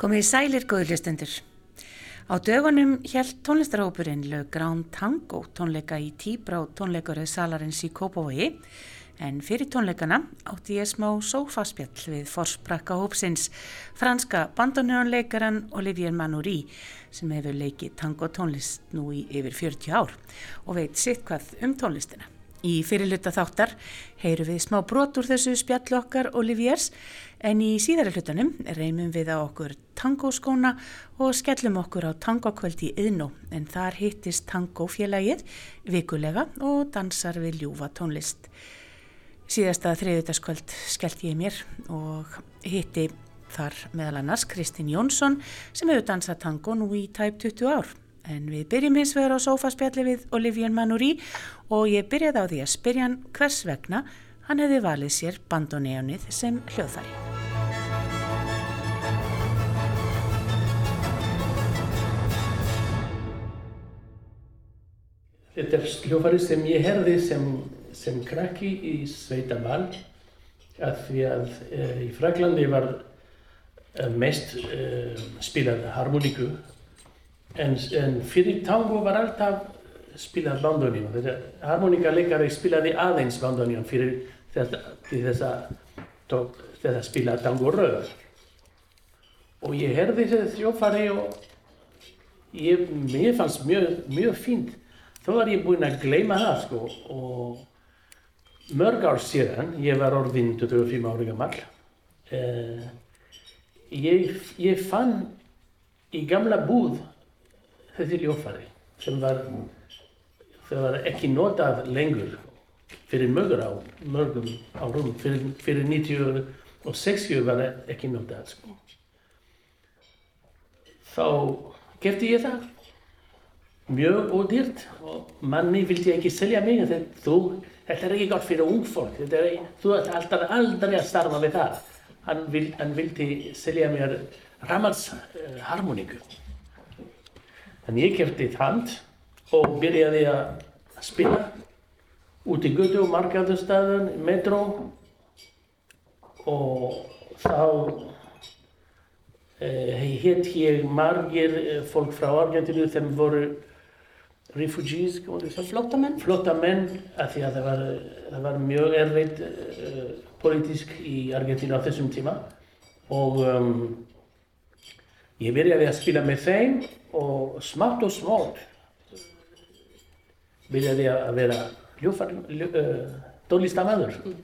Komið í sælir góðlustendur. Á dögunum hjælt tónlistarhópurinn lög Grán Tango tónleika í Tíbrá tónleikaröð Salarins í Kópavogi en fyrir tónleikana átti ég smá sófaspjall við forsprakka hópsins franska bandonjónleikaran Olivier Manoury sem hefur leikið tango tónlist nú í yfir 40 ár og veit sitt hvað um tónlistina. Í fyrirluta þáttar heyru við smá brot úr þessu spjallu okkar Oliviers en í síðari hlutanum reymum við á okkur tangoskóna og skellum okkur á tangokvöldi í yðnó en þar hittist tangofélagið vikulega og dansar við ljúfa tónlist. Síðasta þriðutaskvöld skellt ég mér og hitti þar meðal annars Kristín Jónsson sem hefur dansað tango nú í tæp 20 ár. En við byrjum hins vegar á sofaspjalli við Olivier Manoury og ég byrjaði á því að spyrja hann hvers vegna hann hefði valið sér bandoneonið sem hljóðfæri. Þetta er hljóðfæri sem ég herði sem, sem krakki í Sveitabal af því að e, í Fraklandi var e, mest e, spilað harmoníku En, en fyrir tango var alltaf spilað bandonjón. Harmonika leikari spilaði aðeins bandonjón fyrir þess að spila tango röður. Og ég herði þessi þjófari og ég, mér fannst mjög, mjög fínt. Þá var ég búinn að gleyma það sko og mörg ár síðan, ég var orðinn 25 ári gammal, eh, ég, ég fann í gamla búð þessi ljófari sem var, var ekki notað lengur fyrir mögur á mörgum árum, fyrir, fyrir 90 og 60 var ekki notað sko. Þá gefti ég það mjög ódýrt og manni vildi ekki selja mig þetta, þú, þetta er ekki gott fyrir ung fólk, er, þú ert alltaf aldrei að starfa við það. Hann, vil, hann vildi selja mér ramarsharmoníku. Uh, En ég kefti þand og byrjaði að spila út í götu og markaðustæðun, metro og þá eh, hitt ég margir eh, fólk frá Argentínu þeim voru refugees, flótamenn, flótamenn af því að það var, það var mjög erfitt uh, politísk í Argentínu á þessum tíma. Og um, ég byrjaði að spila með þeim og smátt og smátt byrjaði að vera tónlistamæður. Mm.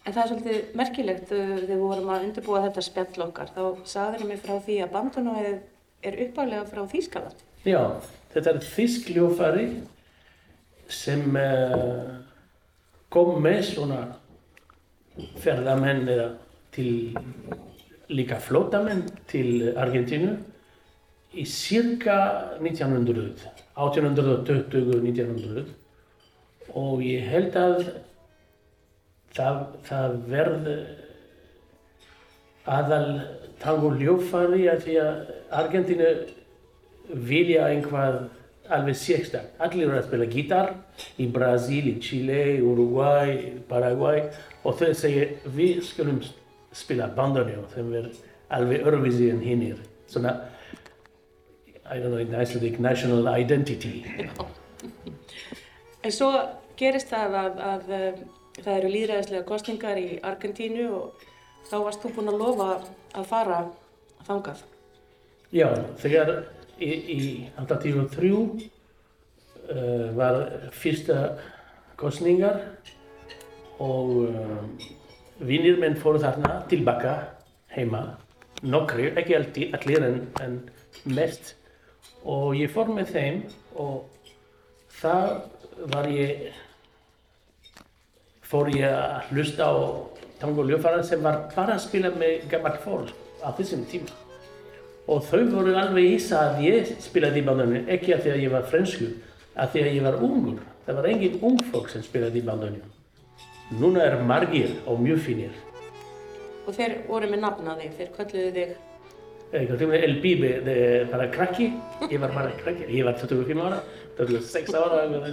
En það er svolítið merkilegt þegar við vorum að undirbúa þetta spjall okkar. Þá sagður ég mig frá því að bandunóið er uppálega frá Þýskaland. Já, þetta er þýsk ljófari sem uh, kom með svona ferðamenn eða til líka flótamenn til Argentínu í cirka 1900, 1820-1900 og ég held að það, það verð aðal tango ljófari að því að Argentínu vilja einhvað alveg sérstak. Allir eru að spila gítar í Brasil, í Chile, Uruguay, Paraguay og þau segja við skulum spila bandoneon þeim er alveg öruvísi en hinnir. Svona I don't know, Icelandic national identity. en svo gerist það að, að, að eh, það eru líðræðislega kostningar í Argentínu og þá varst þú búinn að lofa að fara þangað. Já, þegar í, í 1983 uh, var fyrsta kostningar og uh, vinnir menn fóru þarna tilbaka heima, nokkri, ekki allir en, en mest og ég fór með þeim og það var ég fór ég að hlusta á tango ljófara sem var bara að spila með gammal fólk á þessum tíma. Og þau voru alveg ísa að ég spilaði í bandunni ekki af því að ég var fransku af því að ég var ungur. Það var engin ung fólk sem spilaði í bandunni núna er margir og mjög finir og þeir voru með nafnaði þeir kölluðu þig? El pibe de, para cracky, iba para cracky, iba a tu film ahora, entonces los sex ahora, algo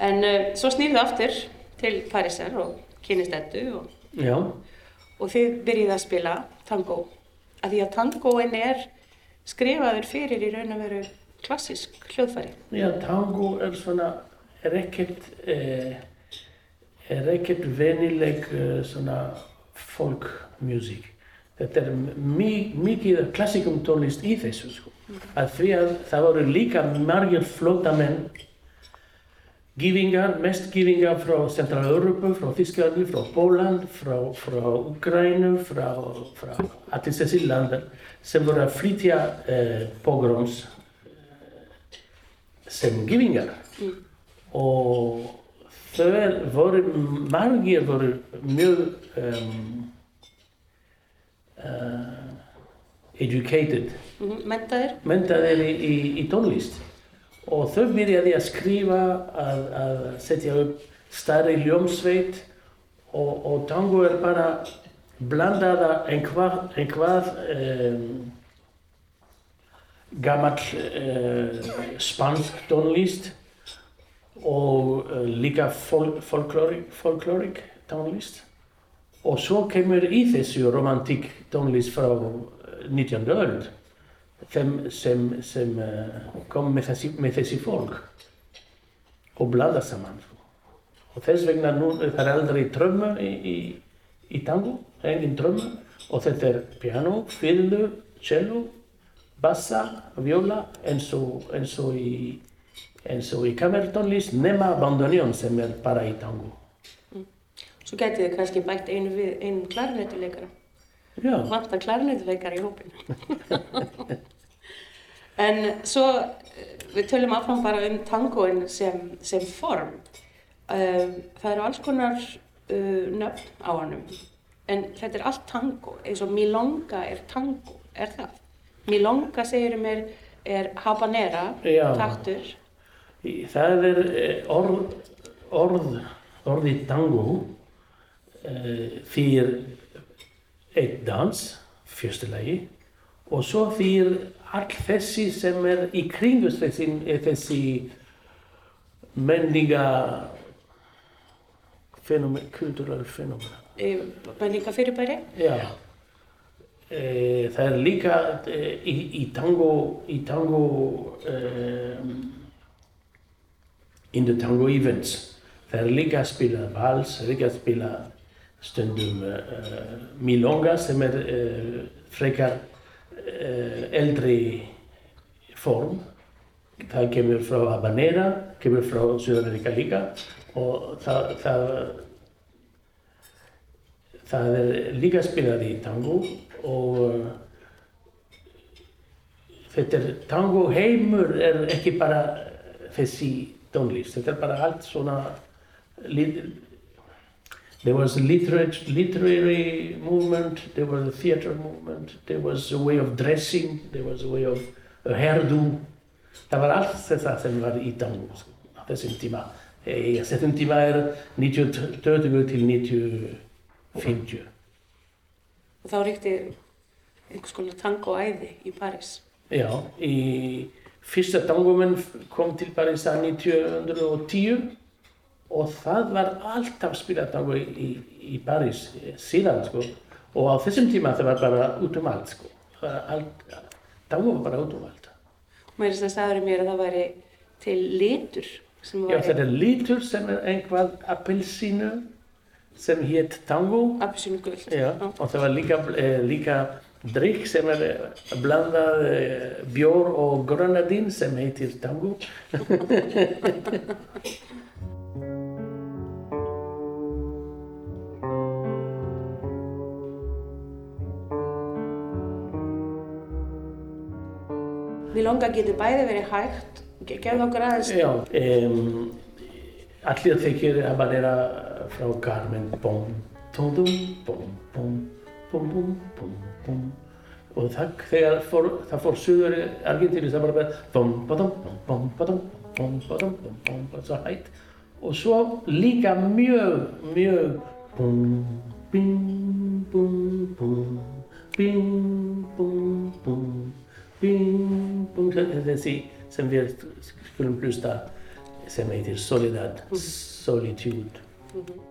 En uh, svo snýrðu aftur til Parísar og kynist ettu og, og þið byrjið að spila tango. Af því að tangoin er skrifaður fyrir í raun og veru klassisk hljóðfæri. já, tango er svona, er ekkert, eh, er ekkert venileg eh, svona folkmusík. Þetta er mi mikið klassikum tónlist í þessu sko. Að því að það voru líka margir flótamenn Gífingar, mest gífingar frá Central-Európu, frá Þísklandi, frá Póland, frá, frá Ukrænu, frá, frá allir þessi landar sem voru að flytja eh, pogroms eh, sem gífingar. Mm. Og þau voru, margir voru mjög um, uh, educated, Mm -hmm. Mentaðir? mentaðir í, í, í tónlist. Og þau byrjaði að skrifa, að, að setja upp stærri hljómsveit og, og tango er bara blandaða einhvað, einhvað um, gammal uh, spansk tónlist og uh, líka fol folklórik, tónlist. Og svo kemur í þessu romantík tónlist frá eh, 19. öld sem, sem, sem uh, kom með þessi, fólk og blanda saman. Og þess vegna nú er það aldrei trömmu í, í, í tango, engin trömmu. Og þetta er piano, fiddlu, cello, bassa, viola, eins og, eins og í, í kamertónlist, nema bandoneon sem er bara í tango. Svo getið þið kannski bætt einu einu klarinettuleikara. Já, Vantar klarinettuleikara í hópinu. en svo, eh, við tölum áfram bara um tangoin sem, sem form. Um, það eru alls konar uh, nöfn á hannum. En þetta er allt tango, eins og milonga er tango, er það? Milonga segir mér er habanera, Já. taktur. Það er eh, orð, orð, orði tango uh, fyrir eitt dans, fyrsta lagi, og svo fyrir all þessi sem er í kringus þessi, þessi menninga fenomen, kultural fenomen. Menninga fyrirbæri. Já. Eh, það er líka eh, í, í tango, í tango eh, in the tango events. Það er líka að spila vals, líka að spila stundum uh, milonga sem er uh, frekar eldri form. Það kemur frá Habanera, kemur frá Suðamerika líka og það, það, það er líka spilað í tango og þetta er tango heimur er ekki bara þessi tónlist, þetta er bara allt svona there was a literary, literary movement, there was a theater movement, there was a way of dressing, there was a way of a hairdo. Það var allt þetta sem var í tango sko, á þessum tíma. Í þessum tíma er 90 til 90-50 og þá ríkti einhvers konar tangoæði í París. Já, í fyrsta tangomenn kom til París að 1910 og það var alltaf spilað tango í, í, í París síðan sko og á þessum tíma það var bara út um allt sko. Tango var bara út um allt. Mér finnst það sagður mér að það væri til litur sem Já, það er litur sem er einhvað appelsínu sem hétt tango. Appelsínu guld. Já, og það var líka, líka drikk sem er blandað bjór og grenadín sem heitir tango. Milonga getur bæði verið hægt, gerð okkur aðeins. Já, um, allir þekkir að manera frá Carmen, bom, tum, dum, bom, bom, bom, bom, bom, bom. Og það, þegar fór, það fór suður í Argentínu, það var bara bom, badum, bom, badum, bom, badum, bom, bom, svo hægt. Og svo líka mjög, mjög bum, bing, bum, bum, bing, bum, bum. Bing, bing, þessi sem við skulum hlusta sem heitir Soledad, Solitude. Mm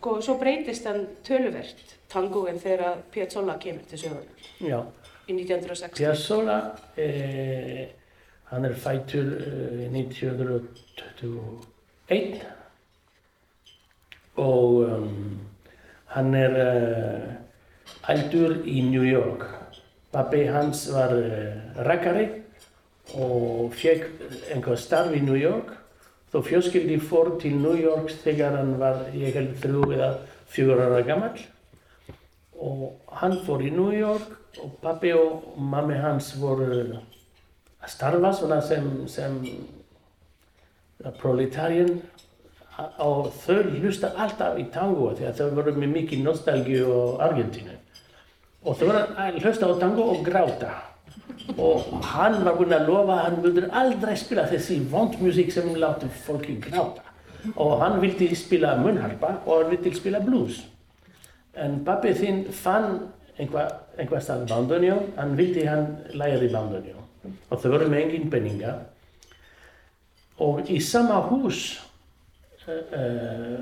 sko, svo breytist hann töluvert tangóin þegar Piazzolla kemur til sögunar Já, í 1960. Piazzolla, eh, hann er fættur eh, 1921 og um, hann er uh, aldur í New York. Pappi hans var uh, rakari og fekk einhver starf í New York. Þó fjölskyldi fór til New York þegar hann var, ég held, þrjú eða fjögur ára gammal. Og hann fór í New York og pappi og mammi hans voru að starfa svona sem, sem proletarien og þau hlusta alltaf í tango því að þau voru með mikið nostalgíu á Argentínu. Og þau voru að hlusta á tango og gráta. Og hann var búinn að lofa að hann vildi aldrei spila þessi vondmusík sem láti fólki gráta. Og hann vildi spila munharpa og hann vildi spila blues. En pappi þinn fann einhvað stað bandunjó, hann vildi hann læra í bandunjó. Og þau voru með engin penninga. Og í sama hús uh,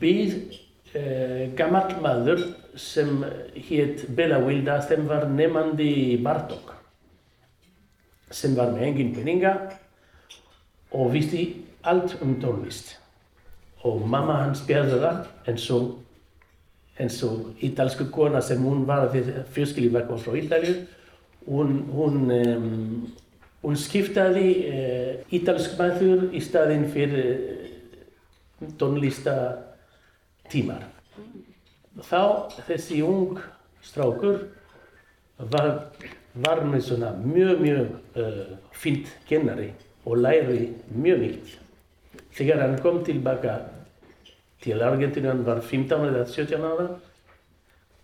býr uh, gammal maður sem hétt Bela Wilda sem var nefandi Bartók sem var með engin peninga og visti allt um tónlist og mamma hans bjerði það eins og eins og ítalsku kona sem hún var fjölskyldi var frá Ítalju hún, hún, um, hún skiptaði uh, ítalsk maður í staðinn fyrir tónlista tímar. Þá þessi ung strákur var, var með svona mjög, mjög uh, fint kennari og læri mjög mikið. Þegar hann kom tilbaka til Argentínu, hann var 15 eða 17 ára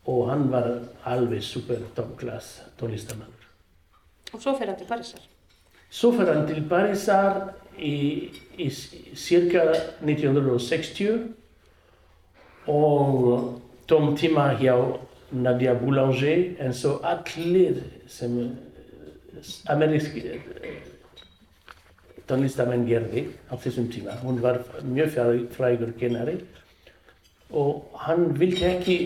og hann var alveg super toppklass tónlistamann. Og svo fer hann til Parísar. Svo fer hann til Parísar í, í cirka 1960 og tom tíma hjá Nadia Boulanger eins og allir sem ameríski tónlistamenn gerði á þessum tíma. Hún var mjög frægur kennari og hann vildi ekki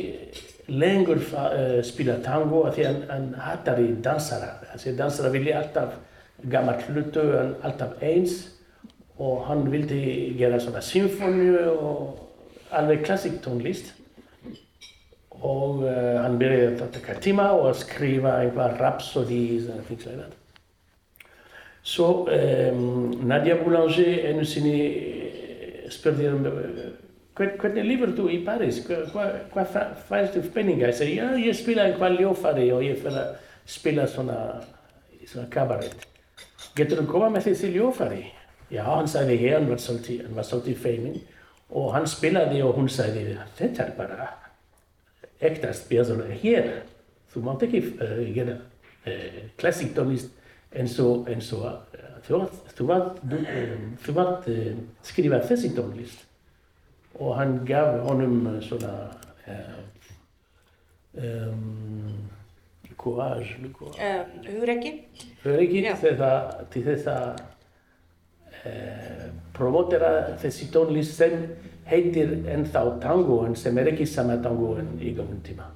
lengur uh, spila tango af því hann, hann hattari dansara. Þessi dansara vilja alltaf gammal hlutu, alltaf eins og hann vildi gera svona symfóníu og alveg klassík tónlist og uh, hann byrjaði að taka tíma og að skrifa einhvað rhapsodies og things like that. Svo um, Nadia Boulanger einu sinni spurði hann hvern, hvernig lífur þú í París? Hvað hva, hva færst þú penninga? Ég segi, já, ég spila einhvað ljófari og ég fyrir að spila svona, svona kabarett. Getur þú koma með þessi ljófari? Já, hann sagði hér, hann var svolítið, hann var svolítið feimin og hann spilaði og hún sagði, þetta er bara ekta spjörður hér. Þú mátt ekki gera uh, klassík tónlist eins og, þú vart skrifa þessi tónlist. Og hann gaf honum svona um, courage, um, hugrekki. Hugrekki til þess að promotera þessi tónlist sem heitir ennþá tango en sem er ekki sama tango en í gamlum tíma.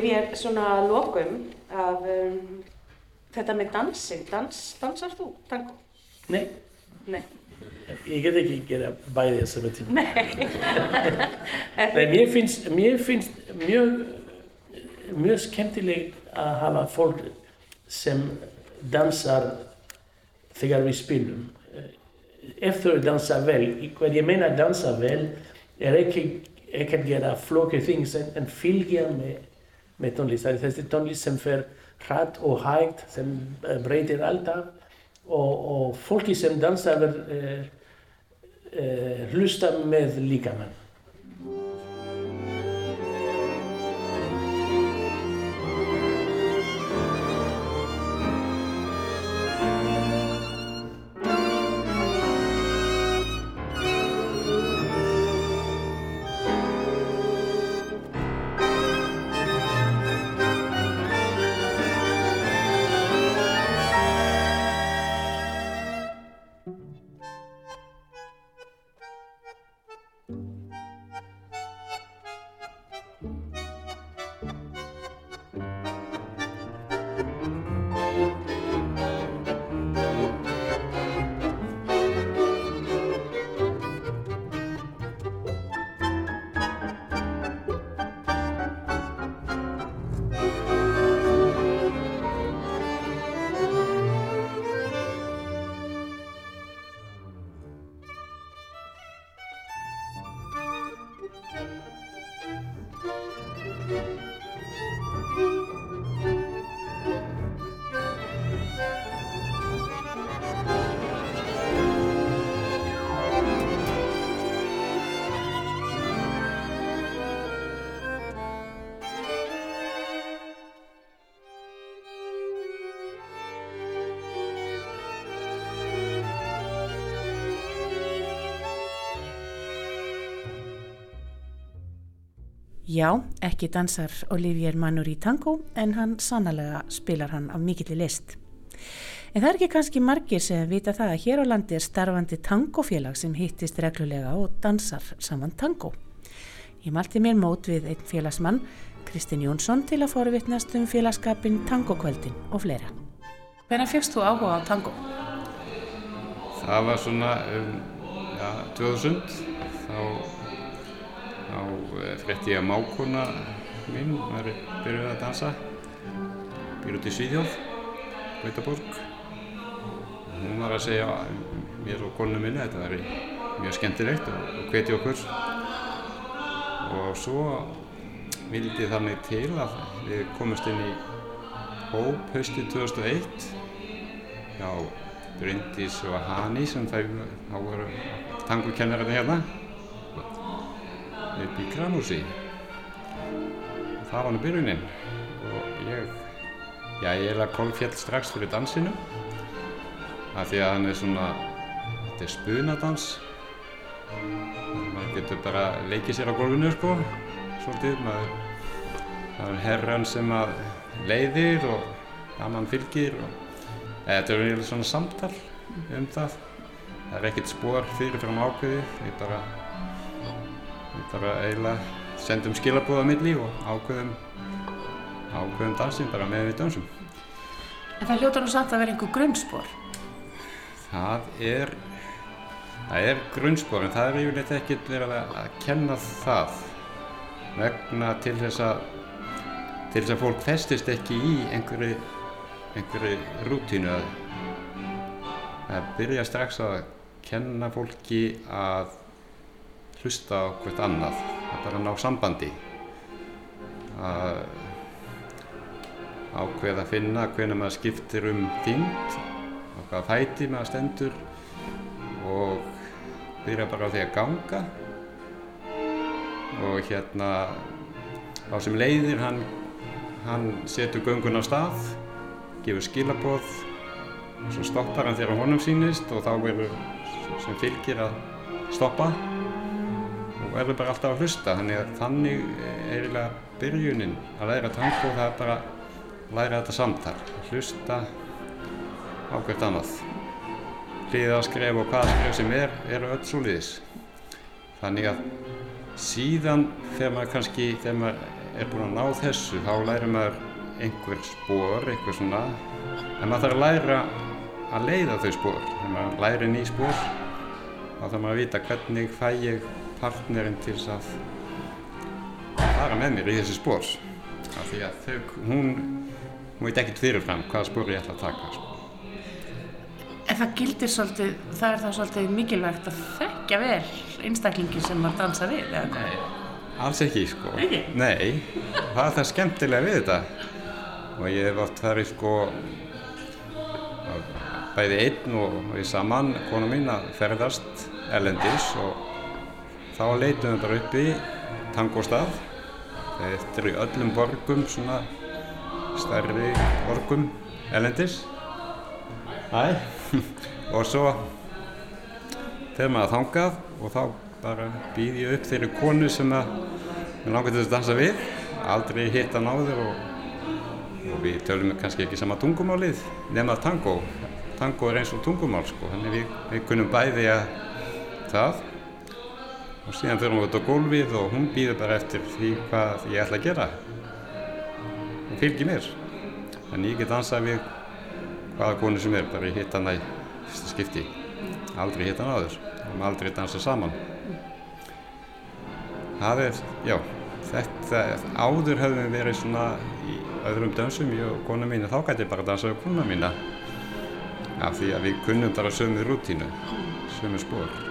Olivier, svona að lokum af um, þetta með dansin, dans, dansar þú tango? Nei, Nei. ég get ekki gera bæði þessari tíma. Nei. Nei, mér finnst, mér finnst mjög, mjög skemmtilegt að hafa fólk sem dansar þegar við spilum. Ef þau dansa vel, hvað ég meina dansa vel er ekki, ekki að gera flókið things en, en fylgja með, með tónlist. Þessi tónlist sem fer hratt og hægt, sem eh, breytir alltaf og, og fólki sem dansa verður eh, eh, hlusta með líkamann. Já, ekki dansar Olivier Manur í tango en hann sannlega spilar hann af mikilli list. En það er ekki kannski margir sem vita það að hér á landi er starfandi tangofélag sem hittist reglulega og dansar saman tango. Ég malti mér mót við einn félagsmann, Kristinn Jónsson, til að forvittnast um félagskapin Tangokvöldin og fleira. Hvernig fjöxt þú áhuga á tango? Það var svona um, ja, 2000, þá, þá eh, frétti ég að mákona mín var byrjuð að dansa, býr út í Svíðjóð, Gautaborg. Hún var að segja mér og konunum minni þetta væri mjög skemmtilegt og, og hveti okkur. Og svo vildi þannig til að við komumst inn í hóp haustið 2001 hjá Bryndís og Hani sem þá voru tangokennarinn hérna í Kramúsi. Það var nú byrjunin og ég, já ég er að kolfjall strax fyrir dansinu af því að hann er svona, þetta er spunadans. Maður getur bara leikið sér á gólfinu sko, svolítið. Maður, það er herran sem að leiðir og annan fylgir og Þetta er svona samtal um það. Það er ekkert spór fyrirfram ákveðið. Við bara, við bara eiginlega sendum skilabóða milli og ákveðum, ákveðum dansinn bara með við dansum. En það hljóta nú samt að vera einhver grunnspor. Það er, það er grunnspor en það er yfirleitt ekkert verið að, kenna það vegna til þess að, til þess að fólk festist ekki í einhverju einhverju rútínu að, að byrja strax að kenna fólki að hlusta á hvert annað, að bara ná sambandi. Að ákveða að finna hvernig maður skiptir um þyngd og hvaða fæti maður stendur og byrja bara á því að ganga. Og hérna á sem leiðir hann, hann setur göngun á stað gefur skilaboð og svo stoppar hann þegar honum sýnist og þá verður sem fylgir að stoppa og verður bara alltaf að hlusta. Þannig að þannig er eiginlega byrjunin að læra tango það er bara að læra þetta samtal. Hlusta á hvert annað. Hlýða að skref og hvaða skref sem er eru öll svo liðis þannig að síðan þegar maður kannski þegar maður er búinn að ná þessu þá lærir maður einhver spór, eitthvað svona. En maður þarf að læra að leiða þau spór þegar maður lærir ný spór þá þarf maður að vita hvernig fæ ég partnerinn til að fara með mér í þessi spór af því að þau, hún hún veit ekkert fyrirfram hvaða spór ég ætla að taka sko. En það gildir svolítið, það er það svolítið mikilvægt að þekkja vel einstaklingi sem maður dansa við, eða hvað? Alls ekki, sko. Ekki? Nei, það er það skemmtilega við þetta. Og ég hef oft farið, sko, bæði einn og við saman, konu mín, að ferðast erlendis og þá leitum við bara upp í tangostað. Þetta er í öllum borgum, svona stærri borgum erlendis. Æ, og svo fer maður þangað og þá bara býð ég upp þeirri konu sem að mér langar til að dansa við aldrei hitt hann áður og, og við tölum kannski ekki sama tungumálið nema tango tango er eins og tungumál sko þannig við, við kunum bæði að það og síðan fyrir við út á gólfið og hún býður bara eftir því hvað ég ætla að gera. Og fylgir mér. Þannig ég get dansað við hvaða konu sem er bara ég hitt hann að fyrsta skipti. Aldrei hitt hann áður. Og maður aldrei dansað saman. Það er, já þetta, áður höfum við verið svona í öðrum dansum, ég og kona mín þá gæti bara dansað á kona mína. Af því að við kunnum bara sömu rútínu sömu spór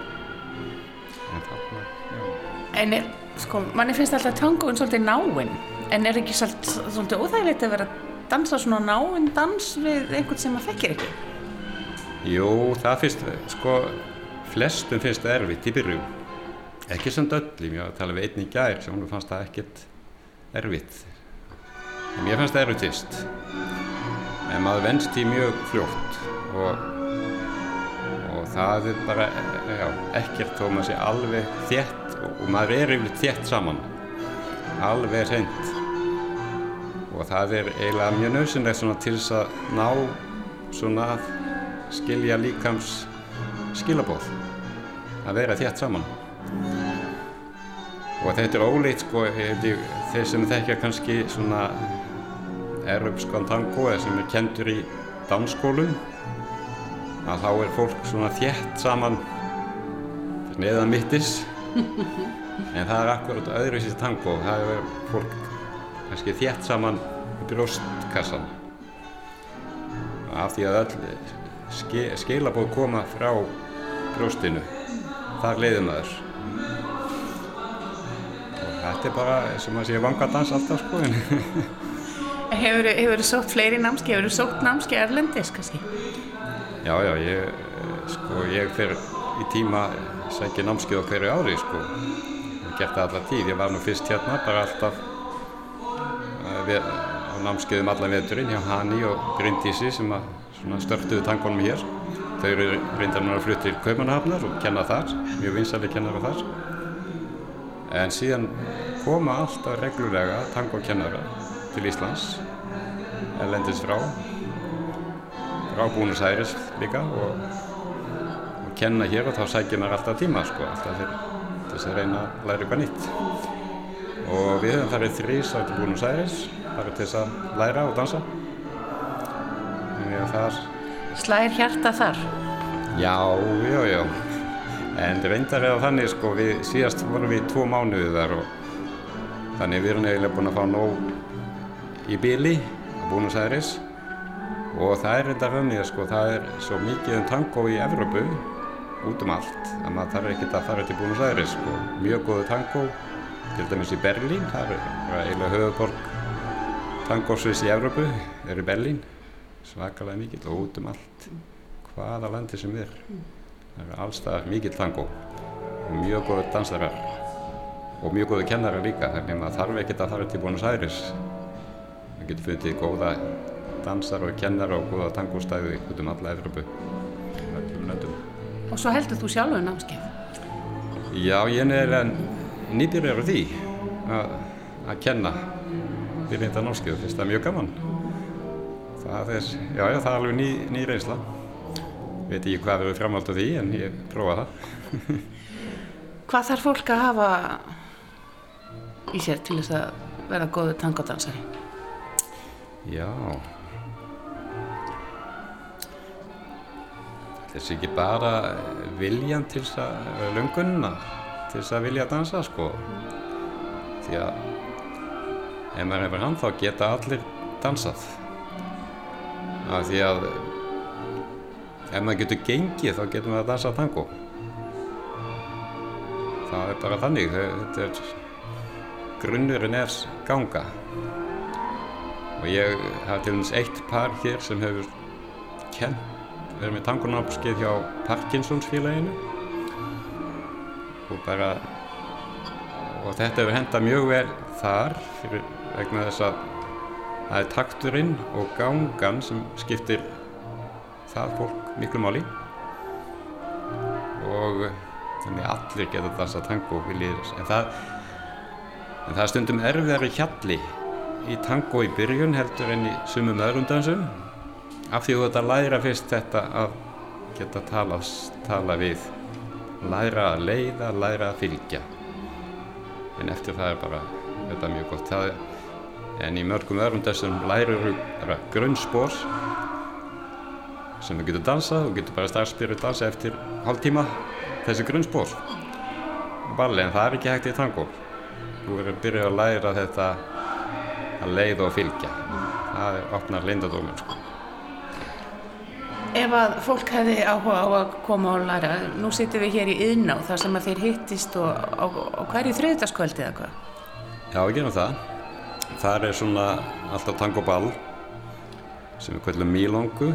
en þarna, En er, sko, manni finnst alltaf tangoinn svolítið náinn, en er ekki svolítið, óþægilegt að vera að dansa svona náinn dans við einhvern sem maður þekkir ekki? Jú, það finnst, sko, flestum finnst það erfitt í byrjun. Ekki sem döllum, ég tala við einn í gær sem hún fannst það ekkert erfitt. En mér fannst það erfitt fyrst. En maður venst í mjög fljótt og það er bara, já, ekkert þó maður sé alveg þétt og, maður er yfirleitt þétt saman. Alveg reynd. Og það er eiginlega mjög nöðsynlegt svona til þess að ná svona að skilja líkams skilabóð að vera þétt saman og þetta er ólít sko þeir sem þekkja kannski svona erupskan tango eða sem er kentur í dansskólum að þá er fólk svona þétt saman neðan mittis. En það er akkurat öðruvísið tango það er fólk kannski þétt saman í brjóstkassan af því að öll skilabóð koma frá brjóstinu þar leiðum maður. Og þetta er bara sem að sé vangadans alltaf sko Hefur þú sótt fleiri námski, hefur þú sótt námski erlendis kannski? Já, já, ég sko, ég fer í tíma sækja námskið á hverju ári sko ég gert það allar tíð, ég var nú fyrst hérna bara alltaf uh, við, á námskiðum allar veturinn hjá Hani og Bryndísi sem að störtuðu tangonum hér. Þau eru reyndar núna að flytta til Kaupanahafnar og kenna þar, mjög vinsæli kennara þar. En síðan koma alltaf reglulega tangokennara til Íslands, erlendis frá, frá Búnus Æris líka og, og kenna hér og þá sækir maður alltaf tíma sko, alltaf til þess að reyna að læra eitthvað nýtt. Og við höfum farið þrís á Búnus Æris, bara til þess að læra og dansa þar. Slæðir hjarta þar? Já, já, já. En reyndar það þannig, sko, við síðast vorum við tvo mánuðið þar og þannig við erum eiginlega búin að fá nóg í bíli á Búnus Æris og það er reyndar þannig, sko, það er svo mikið um tango í Evrópu út um allt að maður þarf ekkert að fara til Búnus Æris, sko. Mjög góðu tango, til dæmis í Berlín, það er eiginlega höfuborg tangosvis í Evrópu, er í Berlín svakalega mikill og út um allt hvaða landi sem er það er allstað mikill tango og mjög góður dansarar og mjög góður kennarar líka þannig að maður þarf ekkert að fara til Buenos Aires maður getur fundið góða dansar og kennar og góða tangostæði út um alla Evropu og svo heldur þú sjálfur námskeið? Já ég er nýbyrjar á því að, kenna byrjenda námskeið finnst það mjög gaman. Það er, já, já, það er alveg ný, ný reynsla. Veit ekki hvað verður framhald á því en ég prófa það. Hvað þarf fólk að hafa í sér til þess að verða góðu tangodansari? Já. Þessi ekki bara viljan til þess að, lungunna, til þess að vilja dansa sko. Því að ef maður hefur hann þá geta allir dansað. Af því að ef maður getur gengið þá getur maður að dansa tango. Það er bara þannig, er, grunnurinn er ganga. Og ég haf til dæmis eitt par hér sem hefur kent, verið með tangonámskeið hjá Parkinsonsfélaginu. Og bara, og þetta hefur hendað mjög vel þar fyrir, vegna þess að það er takturinn og gangan sem skiptir það fólk miklu máli. Og þannig allir geta dansa tango viljið, en það en það er stundum erfiðari hjalli í tango í byrjun heldur en í sumum öðrum dansum af því þú ert að læra fyrst þetta að geta tala, tala við. Læra að leiða, læra að fylgja. En eftir það er bara þetta mjög gott. Það, en í mörgum öðrum dansum lærir þú grunnspór sem þú getur dansað og getur bara starfspyrur dansa eftir hálf tíma þessi grunnspór balli en það er ekki hægt í tango. Þú verður að byrja að læra þetta að leiða og fylgja. Það er opnar lindadómur sko. Ef að fólk hefði áhuga á að koma og læra, nú sittum við hér í yðná þar sem að þeir hittist og á, á hverju þriðdaskvöldi eða hvað? Já, við gerum það. Það er svona alltaf tango ball sem við kvöldum Mílongu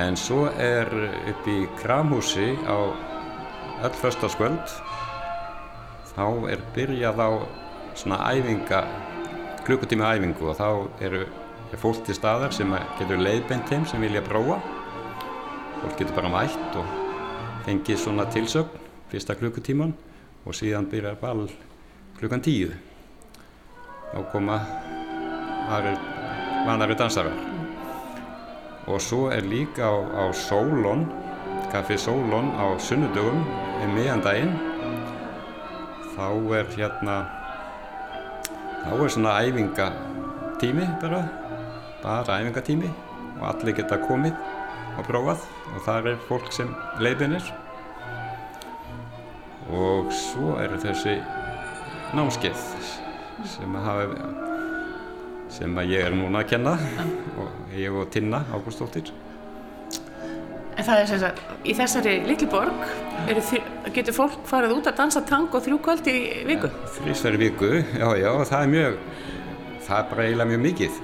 en svo er upp í Kramhúsi á öll förstaskvöld þá er byrjað á svona æfinga klukkutíma æfingu og þá eru er fólk til staðar sem getur leiðbent þeim sem vilja prófa. Fólk getur bara mætt og fengið svona tilsögn fyrsta klukkutíman og síðan byrjar ball klukkan tíu. Þá koma vanari dansarar. Og svo er líka á, á Sólón Café Sólón á sunnudögum um miðjandaginn. Þá er hérna þá er svona æfingatími bara bara æfingatími og allir geta komið og prófað og það er fólk sem leiðinir og svo eru þessi námskeið sem að hafa sem að ég er núna að kenna og ég og Tinna Ágústóttir En það er sem sagt, í þessari litli borg getur fólk farið út að dansa tango þrjú kvöld í viku? Þrísverði viku, já já, það er mjög það er bara eiginlega mjög mikið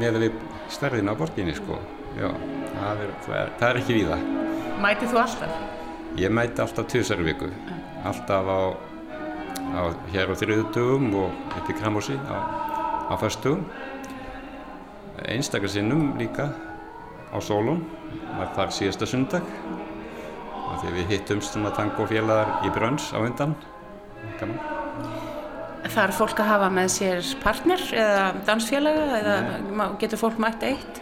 með við stærðin á borginni sko. Já, það er, það er, það er ekki víða. Mætið þú alltaf? Ég mæti alltaf tjóðsverði viku. Alltaf á, á hér á þriðutugum og upp í Kramósi á, á förstugum einstakar sinnum líka á Sólun var þar síðasta sundag. Og því við hittumst svona tangofélagar í brönns á undan. Gaman. Er fólk að hafa með sér partner eða dansfélaga eða getur fólk mætt eitt?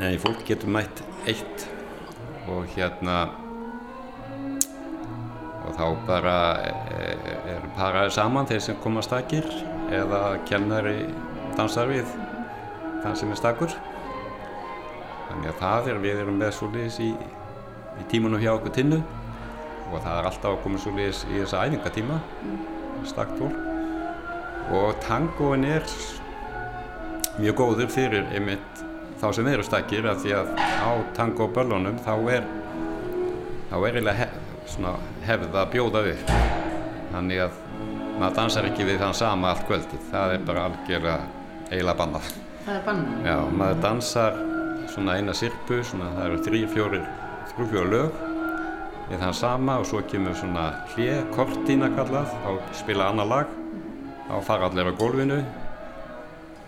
Nei, fólk getur mætt eitt og hérna og þá bara er, er paraði saman þeir sem koma stakir eða kennari dansar við þann sem er stakur. Þannig að það er, við erum með svolítið í, í tímunum hjá okkur tinnu og það er alltaf að koma svolítið í þessa æfingatíma stakt fólk og tangoin er mjög góður fyrir einmitt þá sem eru stakir að því að á tangoböllunum þá er þá er eiginlega hef, hefð að bjóða upp. Þannig að maður dansar ekki við þann sama allt kvöldið. Það er bara algjörlega eiginlega bannað. Það er bannað? Já, maður dansar svona eina sirpu, svona það eru þrý, fjórir, þrjú, fjóri lög við þann sama og svo kemur svona hlið, kortína kallað, þá spila annar lag, þá fara allir á gólfinu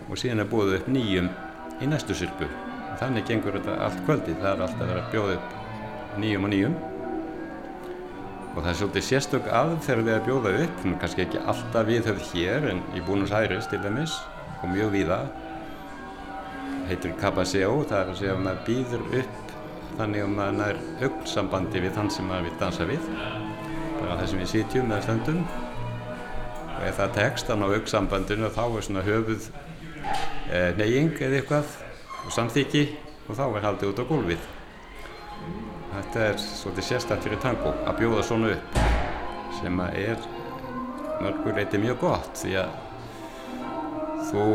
og síðan er búið upp nýjum í næstu sirpu. Þannig gengur þetta allt kvöldi, það er alltaf að bjóða upp nýjum og nýjum. Og það er svolítið sérstök aðferð við að bjóða upp, sem kannski ekki alltaf viðhöfð hér en í Búnus Æris til dæmis og mjög víða. Heitir Cabaseo, það er að segja að maður býður upp þannig að maður nær augnsambandi við þann sem maður vil dansa við. Bara það sem við sitjum eða stöndum. Og ef það tekst þannig á auksambandinu þá er svona höfuð eh, neying eða eitthvað og samþykki og þá er haldið út á gólfið. Þetta er svolítið sérstætt fyrir tango að bjóða svona upp sem að er mörgur leiti mjög gott því að þú,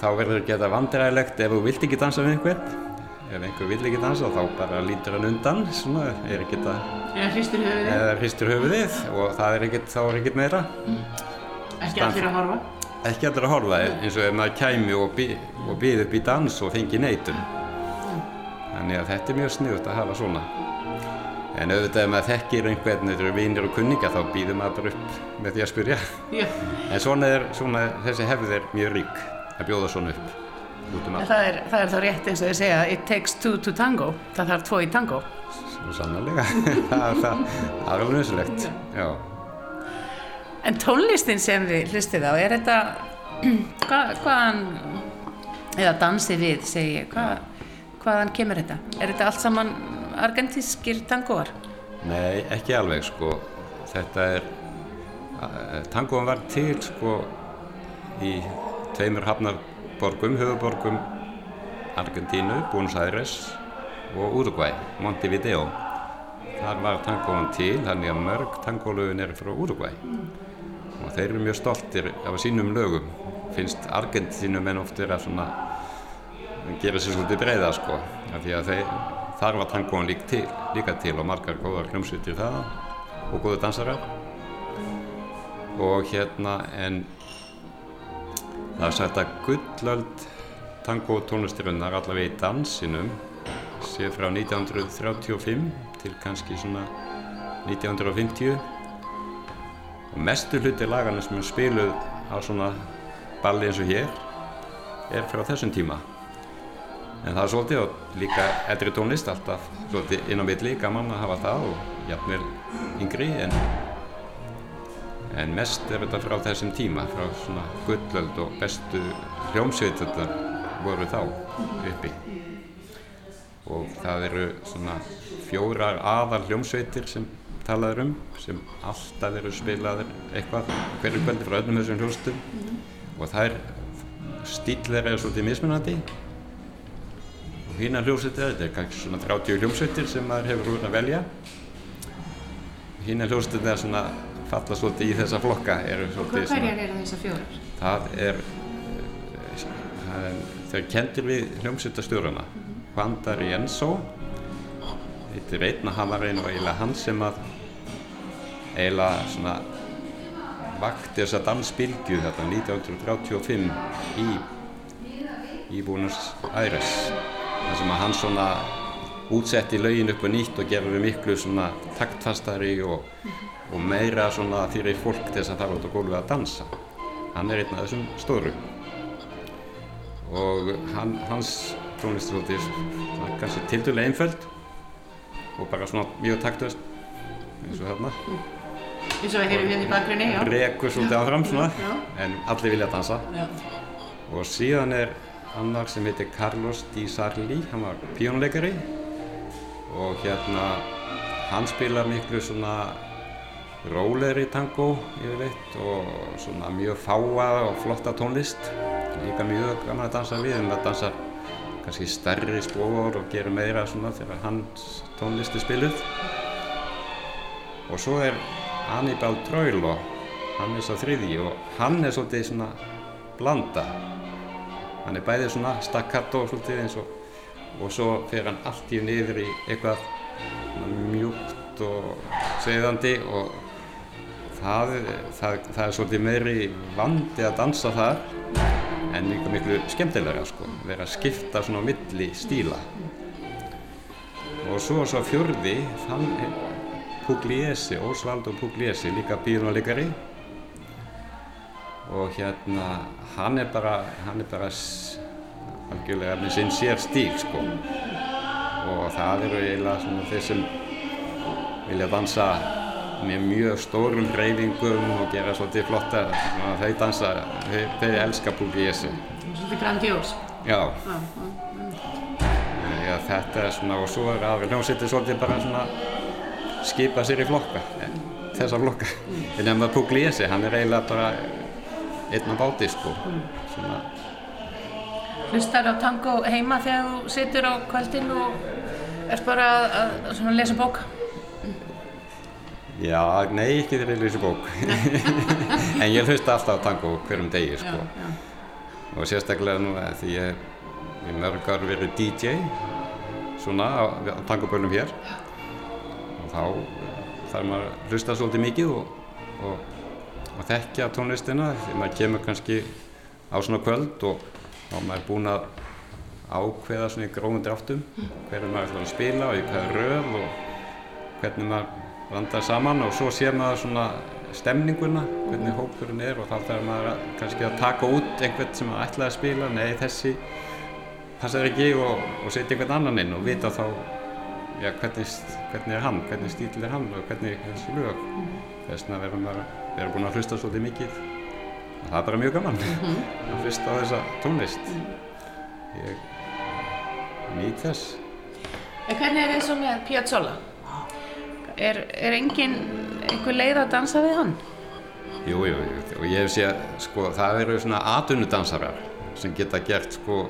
þá verður þetta vandræðilegt ef þú vilt ekki dansa við einhvern ef einhver vil ekki dansa þá bara lítur hann undan svona, er ekki það Eða hristur höfuðið, eða hristur höfuðið og það er ekkert, þá er ekkert meira. Ekki allir að horfa. ekki allir að horfa eins og ef maður kæmi og, bí, og býð upp í dans og fengi neitun. Þannig að þetta er mjög sniðut að hafa svona. En auðvitað ef maður þekkir einhvern eða vinir og kunninga þá býður maður upp með því að spyrja. En svona er, svona, þessi hefð er mjög rík að bjóða svona upp út um allt það er, það er þá rétt eins og þið segja, it takes two to tango, það þarf tvo í tango. sannlega það, er- alveg nöðsulegt já En tónlistin sem þið hlustið á, er þetta, hvað, hvaðan, eða dansið við, segi ég, hvað, hvaðan kemur þetta? Er þetta allt saman argentískir tangoar? Nei, ekki alveg sko. Þetta er, tangoðan var til sko í tveimur hafnarborgum, höfuborgum Argentínu, Buenos Aires og Uruguay, Montevideo. Þar var tangoðan til, þannig að mörg tangólöfin eru frá Uruguay. Og þeir eru mjög stoltir af sínum lögum. Finnst Argentínum en oft er að svona gera sér svolítið breiða sko. Af því að þeir, þar var tangóan líka til, líka til og margar góðar hljómsveitir það og góðu dansarar. Og hérna en það er sagt að gullöld tangó tónlistirinnar allavega í dansinum sé frá 1935 til kannski svona 1950 og mestu hluti lagana sem er spiluð á svona balli eins og hér er frá þessum tíma. En það er svolítið og líka eldri tónlist alltaf svolítið inn á milli gaman að hafa það og jafnvel yngri en, en mest er þetta frá þessum tíma frá svona gullöld og bestu hljómsveiturnar voru þá uppi. Og það eru svona fjórar aðal hljómsveitir sem talaður um sem alltaf eru spilaður eitthvað hverju kvöldi frá öllum þessum hljómsveitum. Og það er stíl þeirra er svolítið mismunandi. Og hína hljómsveitir þetta er kannski svona 30 hljómsveitir sem maður hefur úr að velja. Hína hljómsveitir er svona falla svolítið í þessa flokka svona eru þessar fjórar? það er, það er þau kendir við hljómsveitastjóruna Juan D'Arienzo heitir einn og hann var einu og eiginlega hann sem að eiginlega svona vakti þessa dansbylgju þetta 1935 í í Buenos Aires. Þar sem að hann svona útsetti lögin upp og nýtt og gerði miklu svona taktfastari og, og meira svona fyrir fólk þess að fara út á gólfið að dansa hann er einn af þessum stóru og hann, hans tónlist er kannski tildulega einföld og bara svona mjög taktast eins og þarna Eins og við heyrum hérna í bakgrunni, já. rekur svolítið áfram svona Já. en allir vilja dansa Já. og síðan er annar sem heitir Carlos Di Sarli hann var píónuleikari og hérna hann spilar miklu svona rólegri tango yfirleitt og svona mjög fáa og flotta tónlist. Líka mjög gaman að dansa við en það dansar kannski stærri spór og gerir meira svona þegar hans tónlist er spiluð. Og svo er Annibal Troilo hann er svo þriði og hann er svolítið svona blanda. Hann er bæðið svona staccato svolítið eins og og svo fer hann allt í niður í eitthvað mjúkt og segðandi og það, það, það er svolítið meiri vandi að dansa þar en líka miklu skemmtilega sko, vera að skipta svona á milli stíla. Og svo svo fjörði hann er Pugliese, Osvaldo Pugliese líka píjónuleikari og hérna hann er bara hann er bara algjörlega með sinn sér stíl sko. Og það eru eiginlega svona þeir sem vilja dansa með mjög stórum reyfingum og gera svolítið flotta þau dansa, þau, þau elska Pugliese Svolítið grandiós. já, Já, já. já þetta er svona og svo er aðra hljómsveitir svolítið bara svona skipa sér í flokka þessa flokka en ef maður Pugliese, hann er eiginlega bara einn á báti sko. Svona, Hlustar á tango heima þegar þú situr á kvöldin og ert bara að, að, lesa bók? Já, nei, ekki ég lýsi bók. en ég hlusta alltaf á tango hverjum degi sko. já. Og sérstaklega nú að því ég hef í mörg ár verið DJ svona á, á tangobölum hér. Og þá þarf maður að hlusta svolítið mikið og, og, og þekkja tónlistina því maður kemur kannski á svona kvöld og þá er maður búinn að ákveða svona í gróðum dráttum hvernig maður ætlar að spila og í hvaða röð og hvernig maður vandar saman og svo sér maður svona stemninguna, hvernig hópurinn er og þá þarf maður að, kannski að taka út einhvern sem maður ætlaði að spila, nei þessi passar ekki og, og setja einhvern annan inn og vita þá já, hvernig, hvernig er hann, hvernig stíl er hann og hvernig er þessi lög. Þess vegna verður maður verður búinn að hlusta svolítið mikið og það er bara mjög gaman að hlusta á þessa tónlist. Ég nýt þess. En hvernig er eins og með Piazzolla? Er, er engin einhver leið að dansa við hann? Jú, jú, jú, og ég hef séð, sko, það eru svona atvinnudansarar sem geta gert, sko,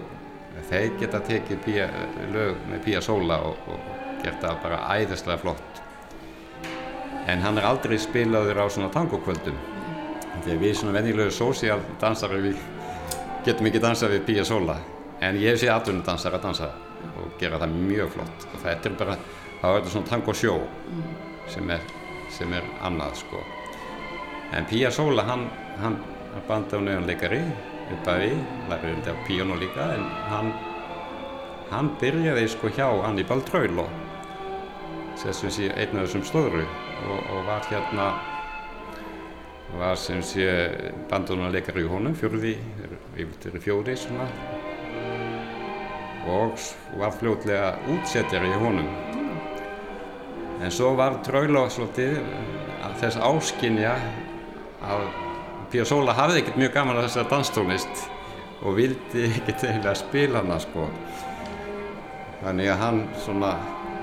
þeir geta tekið pía, lög með Pía Sóla og, og gert það bara æðislega flott. En hann er aldrei spilaður á svona tangokvöldum. Þegar við svona venjulegu sósíal dansarar, við getum ekki dansað við Pía Sóla. En ég hef séð atvinnudansara dansa og gera það mjög flott. Og þetta er bara, þá er þetta svona tangosjó sem er, sem er annað, sko. En Pía Sóla, hann, hann, hann bandi á nöðunleikari upp að við, lærið þetta píónu líka, en hann, hann byrjaði sko hjá Annibal Traulo, sem sé einn af þessum stóru og, og var hérna, var sem sé bandunarleikari í honum, fjórði, yfir fjóri svona, og var fljótlega útsettjari í honum. En svo var Traulo svolítið þess áskinja að Sóla hafði ekkert mjög gaman að þessari danstónlist og vildi ekkert eiginlega spila hana sko. Þannig að hann svona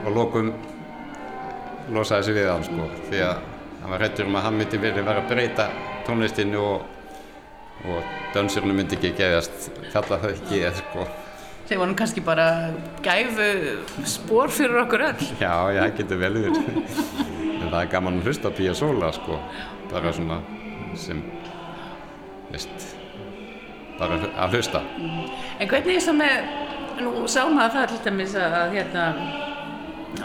á lokum losaði sig við hann sko því að hann var hrættur um að hann myndi verið vera að breyta tónlistinu og, og dansirinu myndi ekki geðast kalla það ekki eða sko. Þeir voru kannski bara gæfu spór fyrir okkur öll. Já, já, það getur vel yfir. en það er gaman að hlusta Pía Sóla sko, bara svona sem, veist, bara að hlusta. En hvernig er það með, nú sáum að það til dæmis að hérna,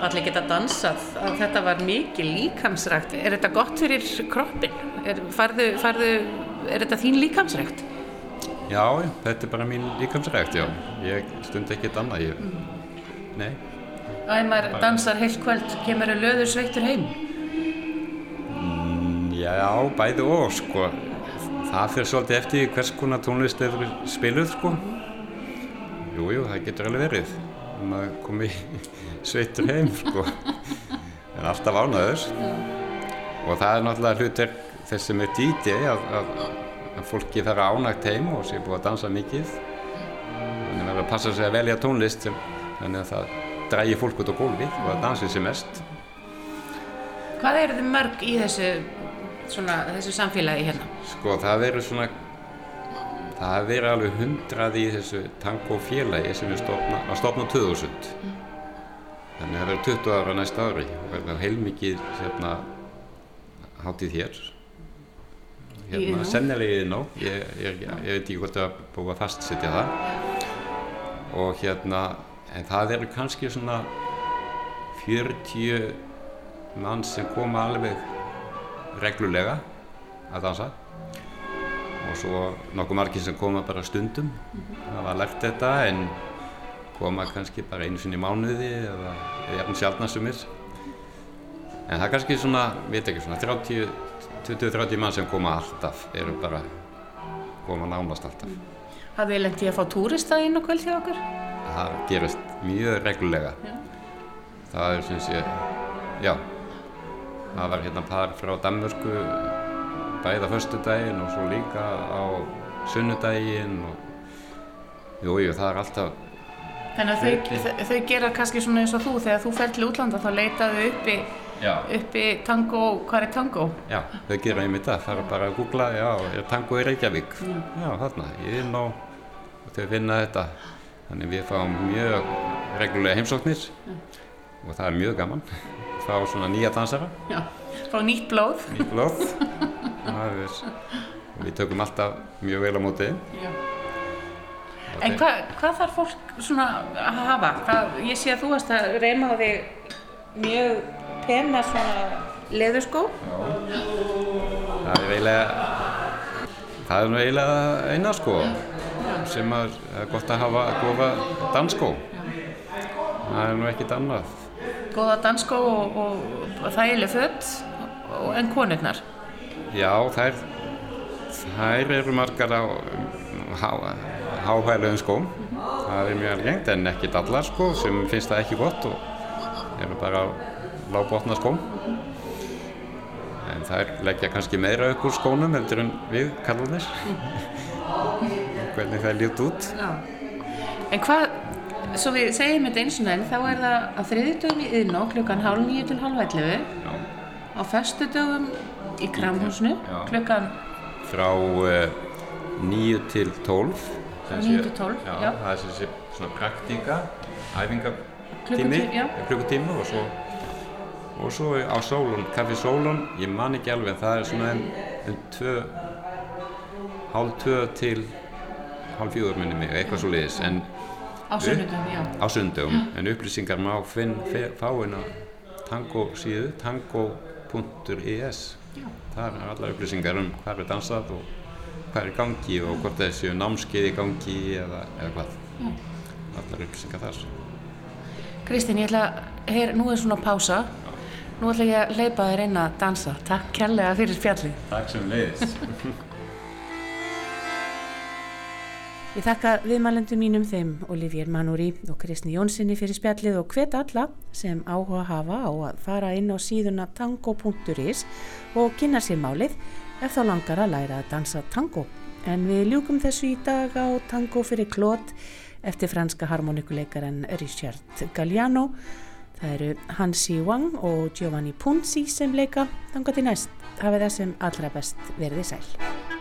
allir geta dansað, að þetta var mikið líkamsrækt. Er þetta gott fyrir kroppin? Er, farðu, farðu, er þetta þín líkamsrækt? Já, þetta er bara mín líkamsrækt, já. Ég stund ekkert annað, ég, nei. Og ef maður dansar heilt kvöld, kemur þau löður sveittur heim? Já, bæði og, sko. Það fyrir svolítið eftir hvers konar tónlist hefur spiluð, sko. Jú, jú, það getur alveg verið. Að komi sveittur heim, sko. En alltaf ánaður. Og það er náttúrulega hlutir þess sem er að, að fólki þarf ánægt heim og sé búið að dansa mikið. Þannig að verður að passa sig að velja tónlist sem, þannig að það drægi fólk út á gólfið og að dansi sem mest. Hvað eru þið mörg í þessu, svona, þessu samfélagi hérna? Sko það verður svona, það verður alveg hundrað í þessu tango félagi sem er stofna, að stopna 2000. Þannig að það verður 20 ára næsta ári og verður heilmikið hérna, hátíð hér. Hérna, Iðnó. sennilega í Iðnó, ég, ég, ég veit ekki hvort það er búið að fastsetja það. Og hérna, en það eru kannski svona 40 mann sem koma alveg reglulega að dansa og svo nokkuð margir sem koma bara stundum það var lært þetta en koma kannski bara einu sinni í mánuði eða jafn sjálfnastumir en það er kannski svona, veit ekki svona 30, 20-30 mann sem koma alltaf eru bara koma nánast alltaf Hafið þið lendið að fá túrista inn á kvöld hjá okkur? það gerist mjög reglulega Já. það er sem sé já það var hérna par frá Danmörku bæða föstudaginn og svo líka á sunnudaginn og jú, jú, það er alltaf Þannig að þau, þau, gera kannski svona eins og þú þegar þú fer til útlanda þá leitaðu uppi. Uppi tango, hvað er tango? Já, þau gera einmitt það, er bara að googla, já, er tango í Reykjavík? Já, þarna, ég er inn á, og þau finna þetta. Þannig við fáum mjög reglulega heimsóknir og það er mjög gaman. Fá svona nýja dansara, Já, fá nýtt blóð. nýtt blóð. Það er, við tökum alltaf mjög vel á mótið. Já. En hva, hvað þarf fólk svona að hafa? Hvað, ég sé að þú varst að reyna á þig mjög pena svona leðurskó. Það er eiginlega, það er nú eiginlega eina sko sem er gott að hafa góða dansskó. Það er nú ekkit annað. Góða danskó og, og, þægileg fött og, en konurnar. Já, þær, þær eru margar á há, háhæluðum skóm. Það er mjög algengt en ekkit allar sko sem finnst það ekki gott og eru bara á lágbotna skóm. En þær leggja kannski meira upp úr skónum heldur en við kallanir. Hvernig það líft út. Já. En hvað, svo við segjum þetta eins og enn, þá er það á þriðjudögum í yðnó klukkan hálf nýju til hálf ellefu, Já. á föstudögum í kramhúsinu Já. klukkan Frá uh, 9 til 12. Þessi- 9 til 12, Já, já. það er svona praktíka, æfingatími, klukkutími og svo og svo á Sólun, kaffi Sólun, ég man ekki alveg, en það er svona um, um tvö, hálf tvö til hálf fjögur minni mig, eitthvað svo liðis, en á sunnudögum, já. á sundum, en upplýsingar má finn, fe- fá inn á tango síðu, tango.is þar er allar upplýsingar um hvað er dansað og hvað er gangi og hvort þessi námskeið í gangi eða, eða hvað. Allar upplýsingar þar. Kristín, ég ætla, heyr, nú er svona pása, nú ætla ég að leipa þér inn að dansa. Takk kærlega fyrir spjallið. Takk sem leiðis Ég þakka viðmælendum mínum þeim Olivier Manúri og Kristni Jónssoni fyrir spjallið og hvet alla sem áhuga hafa á að fara inn á síðuna tango.is og kynna sér málið ef þá langar að læra að dansa tango. En við ljúkum þessu í dag á tango fyrir klót eftir franska harmonikuleikaren Richard Galliano. Það eru Hansi Wang og Giovanni Punzi sem leika. Þannig til næst hafið það sem allra best verðið sæl.